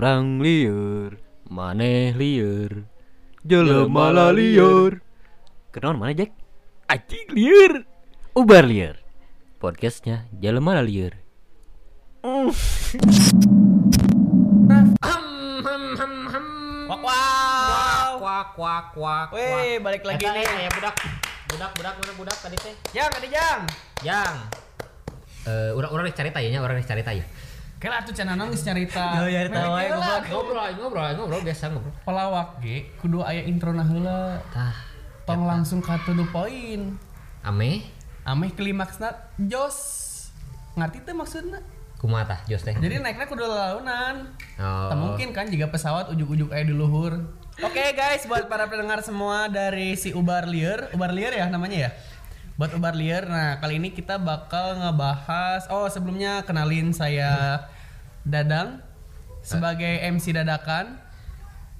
Urang liur, maneh liur, jelema lah liur. Kenal mana Jack? Anjing liur. Ubar liur. Podcastnya jelema lah liur. Wak wow. Kuak kuak kuak. Weh, balik lagi Eta, nih. aya budak. Budak budak budak budak tadi teh. Jang, ada jang. Yang eh urang urang rek carita ya nya, urang rek carita ya. Kela atuh cenah nangis cerita. Oh, ya, tahu aja, goblok. Ngobrol ngobrol ngobrol biasa ngobrol. Pelawak ge kudu aya introna heula. Tah, Tong langsung ka to the point. ame Ameh klimaksna jos. Ngerti teh maksudna? kumaha tah Jos teh? Jadi naiknya kudu launan. Oh. Tak mungkin kan jika pesawat ujuk-ujuk aya di luhur. Oke guys, buat para pendengar semua dari si Ubar Liar, Ubar Liar ya namanya ya. Buat Ubar Liar, nah kali ini kita bakal ngebahas. Oh sebelumnya kenalin saya Dadang sebagai MC dadakan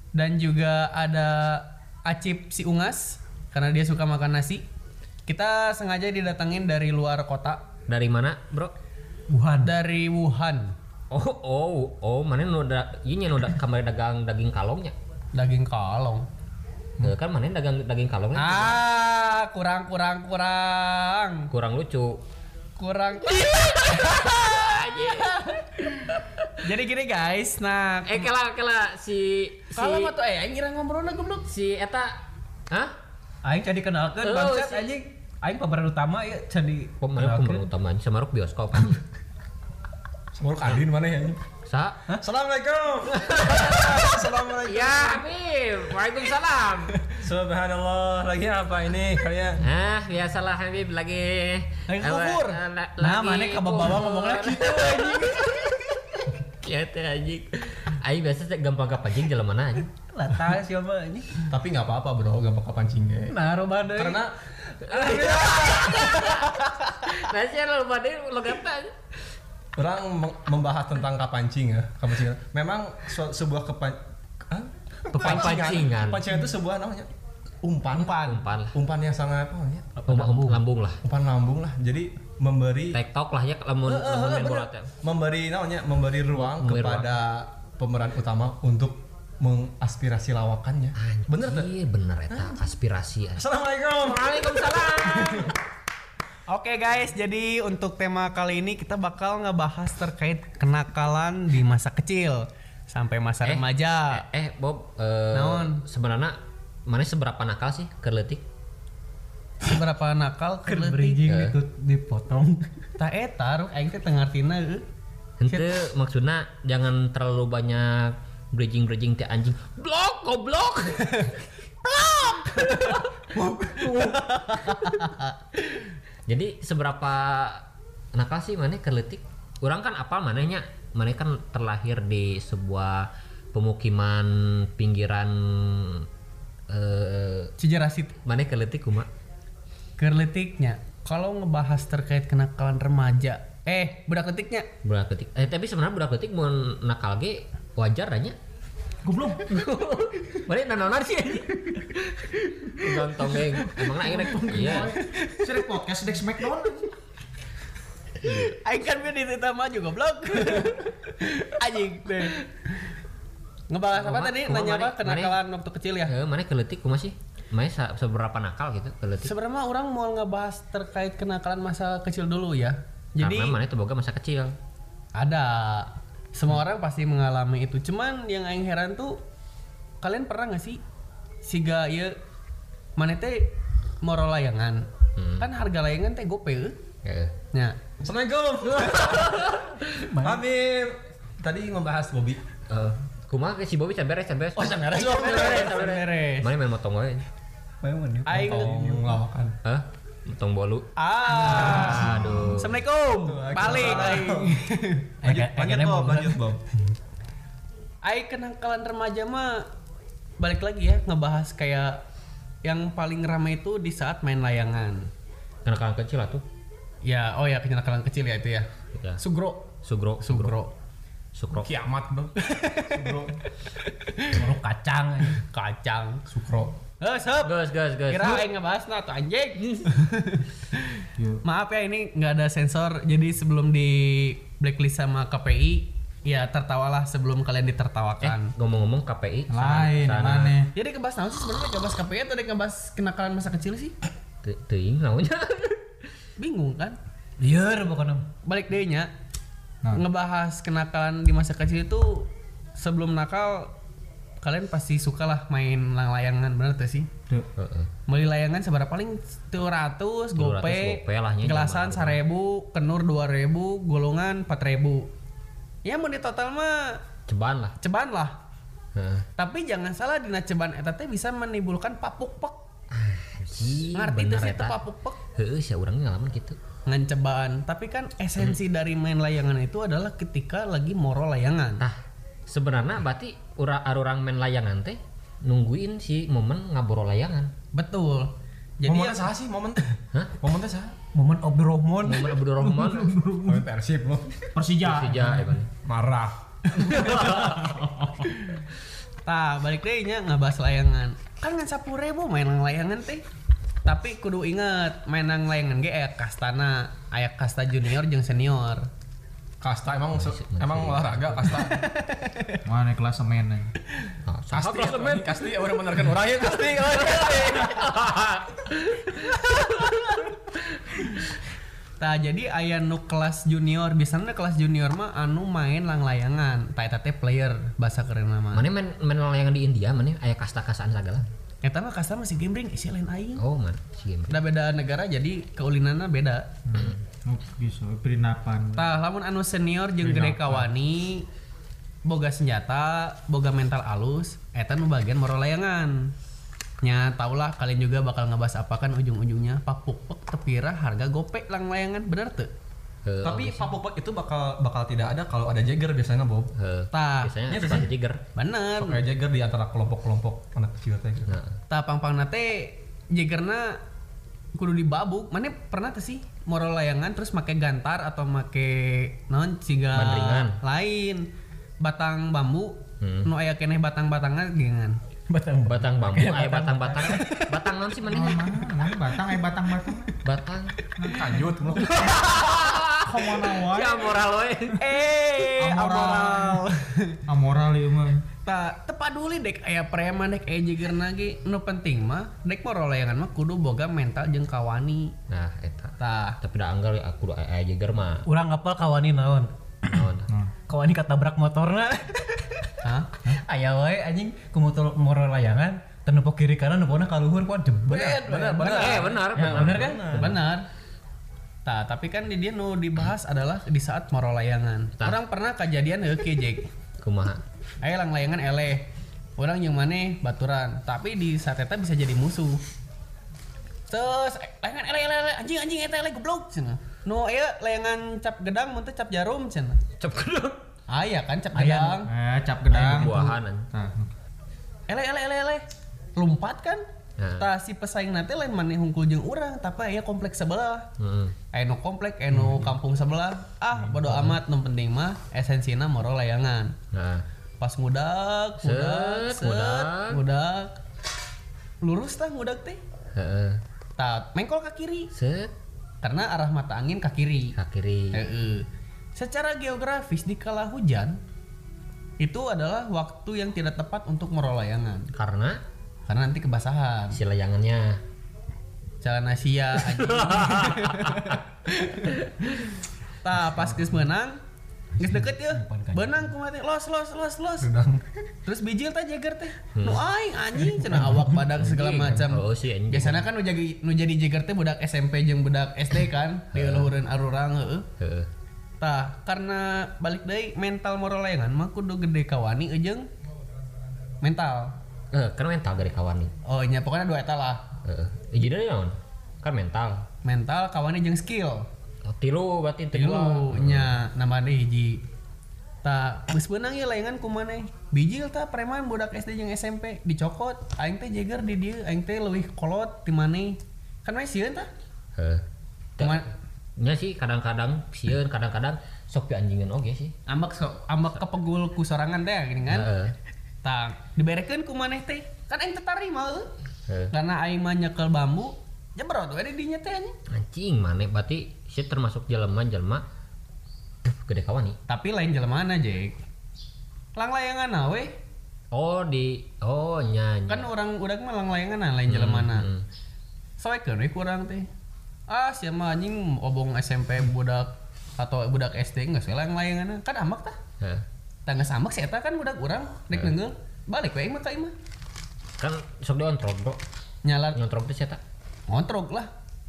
dan juga ada Acip si Ungas karena dia suka makan nasi. Kita sengaja didatengin dari luar kota, Dari mana, Bro? Wuhan. Dari Wuhan, Oh, oh, oh, mana nu da ieu nya nu da kamari dagang daging kalongnya. daging kalong. Eh, kan mana dagang daging kalongnya Ah, kurang kurang kurang. kurang lucu. kurang jadi gini guys nah Eh kela kela si si Kalau mah tuh eh ngira ngobrolna goblok. si eta Hah? aing jadi kenalkan Oh, bangsat si- anjing aing pemeran utama ya jadi pemeran utama sama Ruk bioskop. Semua kadin mana ya? Sa? Assalamualaikum. Assalamualaikum. Ya, Habib. Waalaikumsalam. Subhanallah. Lagi apa ini kalian? Ah, biasalah Habib lagi Lagi kubur. eh, nah lagi mana ke kubur. ngomongnya gitu anjing Ya teh anjing. Aing biasa gampang kepancing jalan mana anjing. lata siapa ini Tapi nggak apa-apa bro, gak bakal pancing deh. nah deh Karena Nah, sih lo lo kata. Orang mem- membahas tentang kapancing ya, kapancingan. Memang sebuah kepan? Kepancingan. Kepancingan itu sebuah namanya umpan. Umpan. Umpan lah. Umpan yang sangat apa namanya? Lambung. Lambung lah. Umpan lambung lah. Jadi memberi TikTok lah ya lamun lamun main bola teh. memberi namanya memberi ruang Memberi kepada pemeran utama untuk mengaspirasi lawakannya. Bener tuh. Iya bener eta aspirasi. Assalamualaikum. Waalaikumsalam. Oke guys, jadi untuk tema kali ini kita bakal ngebahas terkait kenakalan di masa kecil sampai masa Eh, remaja. Eh, Bob, eh, Naon? sebenarnya mana seberapa nakal sih kerletik? Seberapa nakal kerletik? Eh. itu dipotong. Tak eta, ruk aing teh teu ngartina euy. Ente maksudnya jangan terlalu banyak bridging bridging teh anjing. Blok, goblok. Jadi seberapa nakal sih mana kerletik? Orang kan apa mananya? Mana kan terlahir di sebuah pemukiman pinggiran eh Cijarasit mana kerletik kuma? kerletiknya. Kalau ngebahas terkait kenakalan remaja, eh budak letiknya. Budak ketik. Eh tapi sebenarnya budak ketik mau nakal ge wajar aja. Goblok. Balik nanonan sih. Nonton geng. Emang nak rek. Iya. Sering podcast Dex Smackdown. Aing kan biar ditita maju goblok. Anjing teh. Ngebahas apa tadi? Nanya apa? Kenakalan waktu kecil ya? Eh, mana keletik kumaha sih? Mana seberapa nakal gitu keletik? Sebenarnya orang mau ngebahas terkait kenakalan masa kecil dulu ya. Jadi Karena mana itu boga masa kecil. ada semua orang pasti mengalami itu. Cuman yang aing heran tuh kalian pernah nggak sih siga ya mana teh moro layangan. Hmm. Kan harga layangan teh gope euy. Heeh. Nya. Assalamualaikum. Habib tadi membahas Bobby. Eh, kumaha ke si Bobby can beres can beres. Oh, can beres. Can beres, can beres. Beres. Mana main motong wae. Aing Tong lawakan. Hah? Motong bolu. ah. Aduh. Assalamualaikum. Balik aing. Lanjut, lanjut Bob, lanjut Bob. Aing kenakalan remaja mah balik lagi ya ngebahas kayak yang paling ramai itu di saat main layangan. Kenakalan kecil lah tuh. Ya, oh ya kenakalan kecil ya itu ya. Ya. Sugro. Sugro, Sugro. Sukro. Kiamat bro. Bro. Sugro kacang. Kacang. Sukro. Eh, sep. Gas, gas, gas. Kira aing ngebahas nah tuh anjing. Maaf ya ini nggak ada sensor. Jadi sebelum di blacklist sama KPI ya tertawalah sebelum kalian Eh, ditertawakan. ngomong-ngomong KPI Lain mana? Jadi ngebahas naon sih sebenarnya ngebahas KPI atau ngebahas kenakalan masa kecil sih? Te- teuing namanya. Bingung kan? Liar pokoknya. Balik deh nya. Nah. Ngebahas kenakalan di masa kecil itu sebelum nakal kalian pasti suka lah main lang-layangan bener tuh sih? Tuh. Heeh. Beli layangan seberapa paling 200, 200 gope, gope lah nya, gelasan 1000, kenur 2000, golongan 4000. Ya mau di total mah Cobaan lah. ceban lah. Heeh. Tapi jangan salah dina ceban eta teh bisa menimbulkan papuk-pek. Anjing, Ngerti tuh sih eta. itu papuk-pek? Heeh, sia urang ngalaman gitu. Ngan cebaan. Tapi kan esensi Hmm. dari main layangan itu adalah ketika lagi moro layangan. Tah, sebenarnya berarti ura arurang main layangan teh nungguin si momen ngaboro layangan. Betul. Jadi Momennya ya, saha sih momen? Hah? Momen teh saha? Momen Abdurrahman Momen Abdurrahman Momen Persib lo. Persija. Persija ya. Marah. tah balik deh nya ngebahas layangan. Kan ngan 10 ribu main layangan teh. Tapi kudu inget main layangan ge aya kastana, aya kasta junior jeung senior. Kasta emang emang olahraga kasta. Mana kelas semen Ah, saha Kasti klasemen? Kasti orang benerkan orang ya kasti. Tah jadi aya nu kelas junior, biasanya kelas junior mah anu main lang layangan. Tah eta teh player bahasa keren mah. Mana main main layangan di India, mana aya kasta-kastaan segala. Eta mah kasta masih gambring isi lain aing. Oh, man, si game. Udah beda negara jadi keulinannya beda. Oh, bisa perinapan. Tah lamun anu senior jeung gede kawani boga senjata, boga mental alus, eta nu bagian moro layangan. Nya taulah kalian juga bakal ngebahas apa kan ujung-ujungnya papuk-pek tepira harga gope lang layangan bener tuh. Heuh, Tapi papuk itu bakal bakal tidak ada kalau ada Jagger biasanya Bob. Tah, Biasanya suka biasanya. Tiger. bener. Kayak Jagger di antara kelompok-kelompok anak kecil teh. gitu. Nah, Tah pang-pangna teh jegerna kudu dibabuk. Mana pernah tuh sih moro layangan terus make gantar atau make non ciga lain batang bambu Hmm. nu aya keneh batang-batangnya gengan. Batang. batang bambu, aya batang-batang. Batang non sih mana? Mana batang eh batang batang. Batang. Kanjut lo. Ke mana wae? Ya moral we. Eh, Amoral. Amoral ieu mah. Tak tepaduli dek aya preman dek aya jegerna ge nu penting mah dek moro layangan mah kudu boga mental jeung kawani. Nah, eta. Tah, Tapi da anggar aku udah aya Jagger mah. Urang apal kawani naon? Naon? Kawani katabrak motorna. hah? Aya wae anjing ku motor moro layangan tenepok kiri kanan nepona ka luhur kuat jebret. Bener, bener. Eh, benar, Ya, benar. kan? Benar. Tah, tapi kan di dia nu dibahas adalah di saat moro layangan. Orang pernah kejadian heuh kieu Jek. Kumaha? Aya lang layangan eleh. Orang yang maneh baturan, tapi di saat eta bisa jadi musuh. Terus layangan eleh eleh eleh anjing anjing eta eleh goblok cenah. Nu aya layangan cap gedang mun teh cap jarum cenah. Cep kedong. Aya kan cap gedang. eh cap gedang. Buahan. an. Nah, Eleh eleh eleh eleh. Lompat kan? Tah si pesaing nanti lain maneh hungkul jeung urang, tapi aya kompleks sebelah. Aya nu komplek, aya nu kampung sebelah. Ah, bodo amat, nu penting mah esensina moro layangan. Nah, Pas ngudak, ngudak, Set, ngudak. ngudak. Lurus tah ngudak teh. heeh. Tah, mengkol ke kiri Set karena arah mata angin ke kiri. ke kiri. Heeh. Secara geografis di kala hujan itu adalah waktu yang tidak tepat untuk moro layangan Karena karena nanti kebasahan. si layangannya Jalan Asia anjing. Tah pas geus menang geus deket ya. Benang kumaha teh los los los los. Terus bijil teh jeger teh. Nu aing anjing cenah awak badak segala macam. Oh. Biasanya kan nu jadi nu jadi jeger teh budak SMP jeung budak SD kan. Di luhureun arurang heeh. Heeh. Tah, karena balik deui mental moro layangan mah kudu gede kawani jeung mental. Eh, kan mental dari kawan nih. Oh nya pokoknya dua eta lah. Heeh. Ijina naon? Kan mental. Mental kawani jeung skill. Oh, tilu berarti Tilu tilu. nya nama deh hiji. Ta geus beunang ye layangan ku maneh. Bijil ta preman budak SD jeung SMP dicokot. Aing teh jeger di dieu, aing teh leuwih kolot ti maneh. Kan we sieun ta? Heeh. Kumaha Nya sih kadang-kadang sieun, kadang-kadang sok pi anjingan oge sih. ambek so, ambek kepegul ku sorangan teh gini kan. Heeh. Tah, diberekeun ku maneh teh. Kan aing tarima heuh. Heeh. Karena aing mah nyekel bambu, jebrot we di dinya teh anjing. Maneh berarti sih termasuk jelema-jelema gede kawani Tapi lain jelemana, Jek. Lang layangan we. oh di oh nyanyi Kan orang udah mah lang layangan lain jelemana. hmm. Soalnya kurang teh. Ah, siapa anjing obong SMP budak atau budak SD nggak lang layangan kan amak tah. Tangga samak sih kan budak urang rek nengeul. Balik we mah ka imah. kan sok diontrog bro Nyala ngontrog teh siapa ngontrog lah.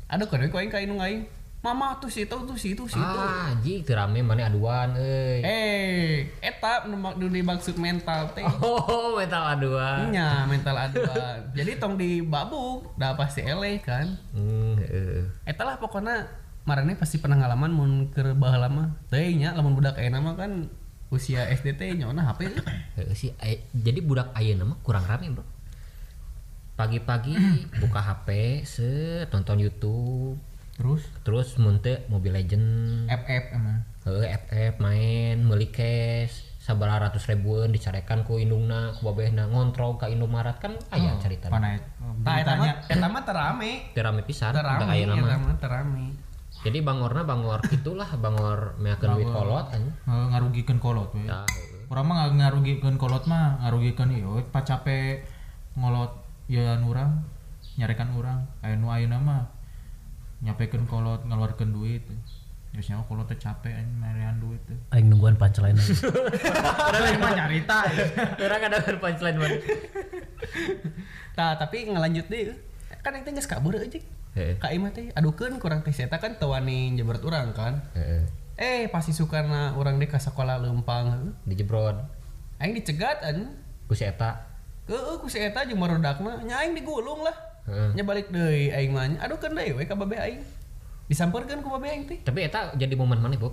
Aduh kan we ka inu aing. Mama tuh situ tuh situ situ. ah ji teu rame mana aduan euy Eh, eta nu mak- nu dimaksud mental teh. oh metal aduan Nya mental aduan. Jadi tong di babuk, dah pasti eleh kan. hmm heeh. Eta lah pokoknya marane pasti pernah ngalaman mun keur baheula mah. Teh nya lamun budak ayeuna mah kan usia SD teh nyona HP. Heeh sih ay- jadi budak ayeuna mah kurang rame bro pagi-pagi buka HP set nonton YouTube Terus terus munte Mobile Legend FF emang. Heeh, FF main meuli cash sabaraha ratus ribuan dicarekan ku indungna ku babehna ngontrol ka Indomaret kan aya carita Panai. Tah eta mah Beritanya eta mah terame. Teu rame pisan budak Terame, eta mah terame. Jadi bangorna bangor itulah bangor meakeun duit kolot anjing eh, ngarugikeun kolot we. Heeh. Urang mah nggak ngarugikeun kolot mah ngarugikeun ieu we, pacape ngolot ya urang nyarekan urang aya nu ayeuna mah nyapekeun kolot ngeluarkeun duit biasanya mah kolot teh capek anjing marean duit teh Aing nungguan punchline lagi. Padahal mah nyarita Orang ada punchline man. Tah tapi ngelanjut deh. Kan itu geus kabur aja. Heeh. Ka imah teh adukeun kurang teh eta kan teu wani jebret urang kan. Heeh. Eh pasti sukarna urang deh ka sekolah leumpang. Dijebrod. Aing dicegat an. Ku si eta. Heeh ku si eta jeung barodakna nya aing digulung lah. Heeh. Nya balik deui aing mah. Adukeun deui we ka babe aing. Disampeurkeun ku babe aing teh. Tapi eta jadi momen mana, Bu?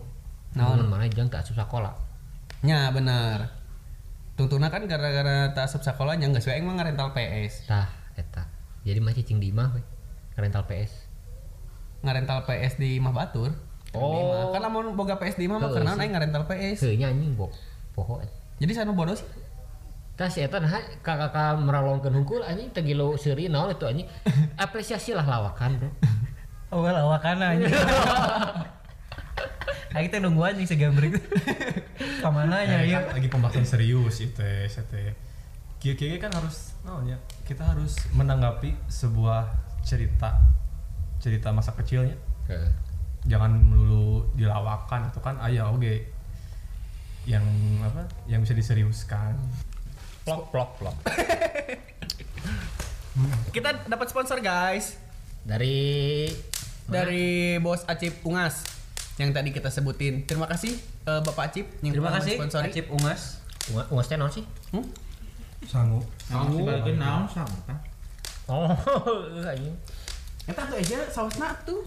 Naon? Momen mana jeung tak asup sekolah. Nya bener. Tuntuna kan gara-gara tak asup sekolah nya geus we aing mah ngarental PS. Tah, eta. Jadi mah cicing di imah we. Rental PS. Ngarental PS di Imah Batur. Oh. Kan lamun boga PS di Imah mah karena aing ngarental PS. Heuh nya anjing bo. Poho. Jadi sana bodoh sih. Tah si eta nah kakak meralongkeun hungkul anjing teu gilu seuri naon itu anjing. Apresiasi lah lawakan, Bro. Oh lawakan aja. Aing teh nungguan jeung segambring. Kamana nya Eh, ieu? kan lagi pembahasan serius itu itu kira-kira kan harus oh ya kita harus menanggapi sebuah cerita cerita masa kecilnya Heeh. jangan melulu dilawakan itu kan ayah oke yang apa yang bisa diseriuskan Plok plok plok. Kita dapat sponsor guys Dari dari Bos Acip Ungas yang tadi kita sebutin. Terima kasih eh, Bapak Acip yang Terima kasih mensponsori. Acip Ungas. Unga- Ungas teh naon sih? Hmm? sanggup dibalikin naon sama tah? Oh, anjing. Eta tuh aja sausna tuh.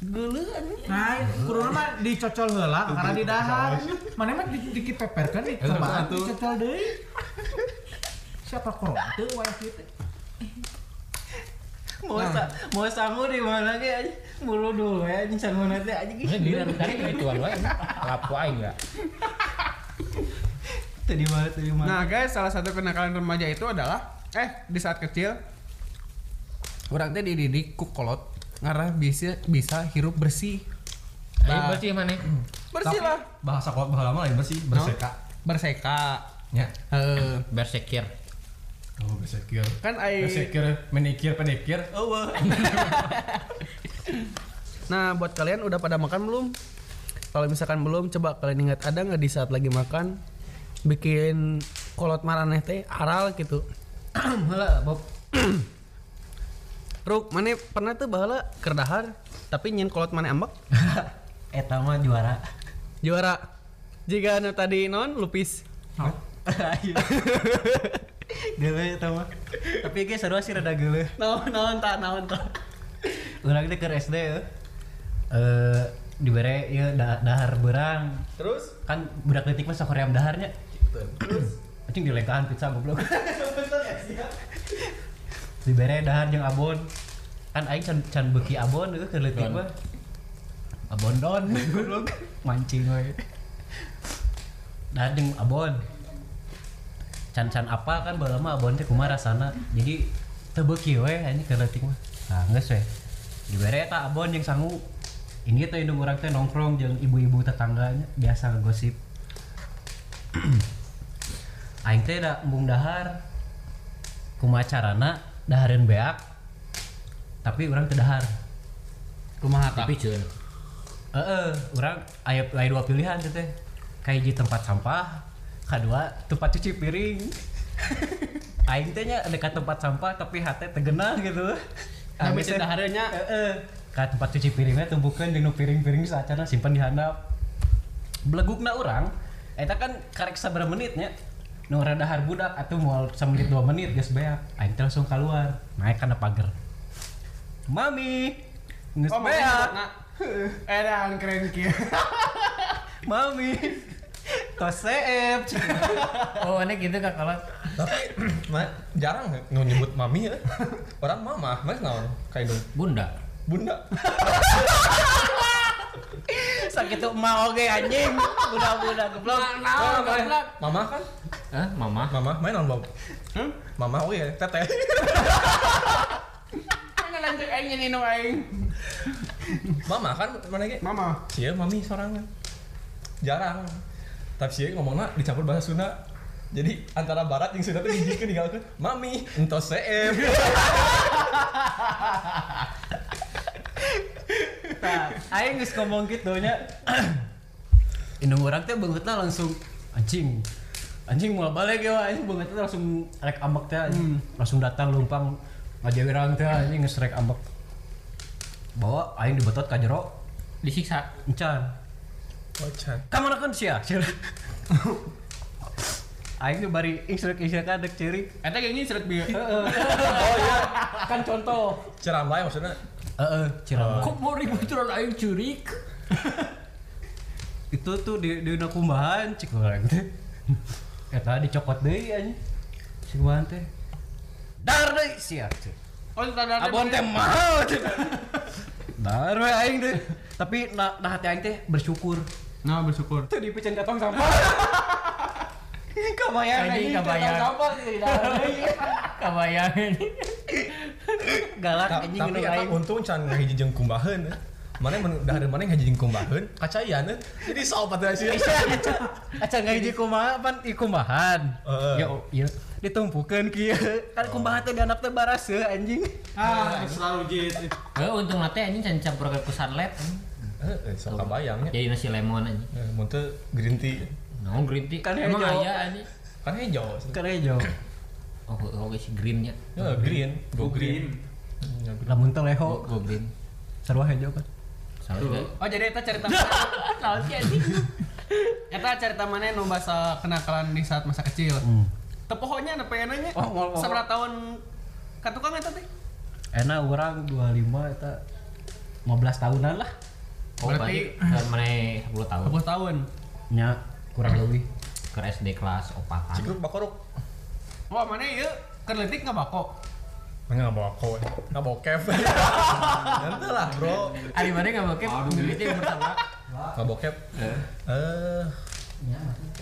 Geuleuh anjing. Nah, kuruna mah dicocol heula karena di dahar. Mana mah di- dikit peperkeun di terbang dicocol deui. Siapa corona teu wayah kieu teh? Mau sa mau sangu di mana ge anjing. Mulu dulu ya anjing sangu nanti anjing. Ini dia tadi itu anu wae. Lapu aing enggak. Tadi mana tadi mana? Nah guys, salah satu kenakalan remaja itu adalah eh di saat kecil orang teh dididik ku kolot ngarah bisa bisa hirup bersih. Ayo bersih mana? Bersih lah. bahasa kuat bahasa lama lain bersih berseka Berseka. ya Heeh. Bersekir. oh bersekir kan ai bersekir menikir pedikir oh wah. Nah, buat kalian udah pada makan belum? Kalau misalkan belum, coba kalian ingat ada nggak di saat lagi makan bikin kolot maraneh teh aral gitu. Heula Bob. Ruk, mana pernah tuh bahala kerdahar tapi nyen kolot mana ambek? Eta mah juara. Juara. Jika nu tadi non lupis. Ayo. Geuleuh eta mah. Tapi ge sarua sih rada geuleuh. Naon naon tak naon tak. Urang teh keur SD ya. Eh dibere ieu da- dahar berang. Terus? Kan budak leutik mah sok hoream daharnya. Terus anjing dilengkahan pizza goblok. dibere dahar jeung abon. Kan aing can can beuki abon eueuh keur leutik mah. Abon don. Mancing we. Dahar jeung abon. Can-can apa kan baheula mah abon teh kumaha rasana. Jadi we anjing keur leutik mah. Nah, geus we. Dibere eta abon jeung sangu. ini tuh indung orang teh nongkrong jeung ibu-ibu tetangganya biasa ngegosip aing teh da embung dahar kumaha carana dahareun beak tapi orang teu dahar Kumaha tah? tapi cun Heeh, orang aya aya dua pilihan teh. Kayak di tempat sampah, kedua tempat cuci piring. Aing teh nya dekat tempat sampah tapi hate tegenah gitu. Tapi teu dahareunnya. Heeh. Ka tempat cuci piringnya jeung nu piring-piring saacana simpan di handap. Belegukna urang eta kan karek sabaraha menit nya. Nu dahar budak atuh moal samenit dua menit geus beak. Aing teh langsung keluar, naik kana pagar. Mami, geus Oh, beak. Eh, dah keren kieu. Mami Tos oh aneh gitu kak kalau tapi ma, jarang nggak nyebut mami ya orang mama mana naon kayak dong bunda bunda Sakit tuh emak oge anjing. Budak-budak geblok mama, mama kan? Eh mama? Mama main naon bau Hmm? mama oke ya teteh. Mana lanjut aing aing. mama kan mana ge? Mama. Sia mami sorangan jarang. Tapi sih ngomongnya dicampur bahasa Sunda. Jadi antara barat yang Sunda tuh dijikeun digalkeun mami entos seem Nah, aing geus ngomong gitu nya. Indung urang teh beungeutna langsung anjing. Anjing mau balik ya anjing beungeutna langsung rek ambek teh anjing. Langsung datang lumpang ngajawi teh anjing geus rek ambek. Bawa aing dibetot ka jero disiksa encan. Wacan. Kamana kan sia? Sia. Aing tuh bari isrek-isrek adek ciri. Eta gini seret bieu. oh iya, kan contoh. ceramah maksudnya Heeh, cirama. kok mau ributan aing curik Itu tuh di di kumbahan cik orang teh. Eta dicokot deui anjing. Si kumbahan teh. Dar deui sia. cik. Oh, tanda Abon teh mahal. cik. Dar we aing teh. Tapi nah, nah hati aing teh bersyukur. Nah, bersyukur. Tuh dipecen ka tong sampah. Kabayang tong kabayang. sampah sih dar deui. kebayang ini Galak Ta- anjing eta aing. untung can ngahiji jeung kumbaheun eh. mana men dahar mana ngahiji jeung kumbaheun kacayan eh. jadi saobat teh sia Acan nggak hiji kumaha pan i kumbahan. Heeh. Ya iya ditumpukeun kieu. Kan kumaha teh dianap teh barase anjing. Ah, selalu gitu. eh untung nate anjing can campur ke kusan lab Heeh, sok kabayang nya. jadi nasi lemon anjing Eh, mun green tea nah green tea Kan emang hijau. aya anjing kan hijau. Kan ejo. oh oh si greennya Ya green, go green. Ya. Lamun teh oh leho go green sarua hejo kan. Oh, jadi eta cerita salah sih anjing Eta cerita mana nu bahasa kenakalan di saat masa kecil. Tepohonya ada pengennya. Oh, mau- mau- Seberapa tahun katukang eta teh? Enak urang 25 eta 15 tahunan lah. oh Berarti- mana 10 tahun 10 tahun. Nya kurang lebih. ke SD kelas opatan Cikruk bakoruk. Wah, mana ieu? Keur leutik nggak Enggak bawa kowe. Enggak bawa kev. Nanti lah, Bro. Ari mana nggak bokep duitnya bertambah Enggak bawa kev. Eh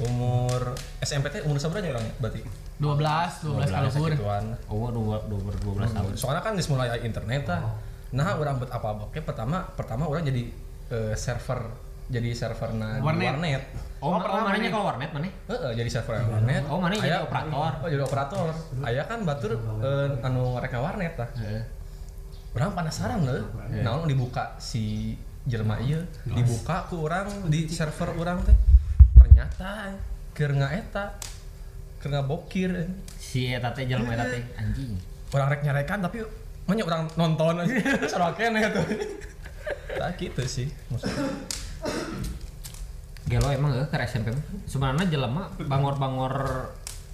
umur SMP teh umur seberapa orang berarti? 12, 12 kalau kur. Segituan. oh dua dua dua belas tahun Soalnya kan geus mulai internet tah. Nah, orang buat apa bokep pertama pertama orang jadi eh, server jadi serverna Warnet. warnet. oh, oh, pernah mana? kalau warnet mana Heeh, jadi server warnet. Oh, mana jadi operator? Oh, jadi operator. Aya kan batur eh, anu mereka warnet tah. Orang penasaran loh. Naon dibuka si jelema ieu, dibuka ku orang di server orang teh. Ternyata keur ngaeta. Keur ngabokir. si eta teh jelema eta teh anjing Orang rek nyarekan tapi banyak orang nonton aja. Sarua keneh tuh. Tak gitu sih maksudnya. Gelo emang eh ke SMP sebenarnya jelema bangor-bangor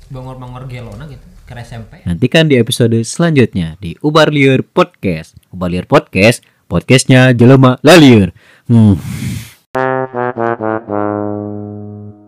bangor-bangor gelona gitu ke SMP Nantikan di episode selanjutnya di Ubar Liur Podcast. Ubar Liur Podcast, podcastnya Jelema Laliur. Hmm.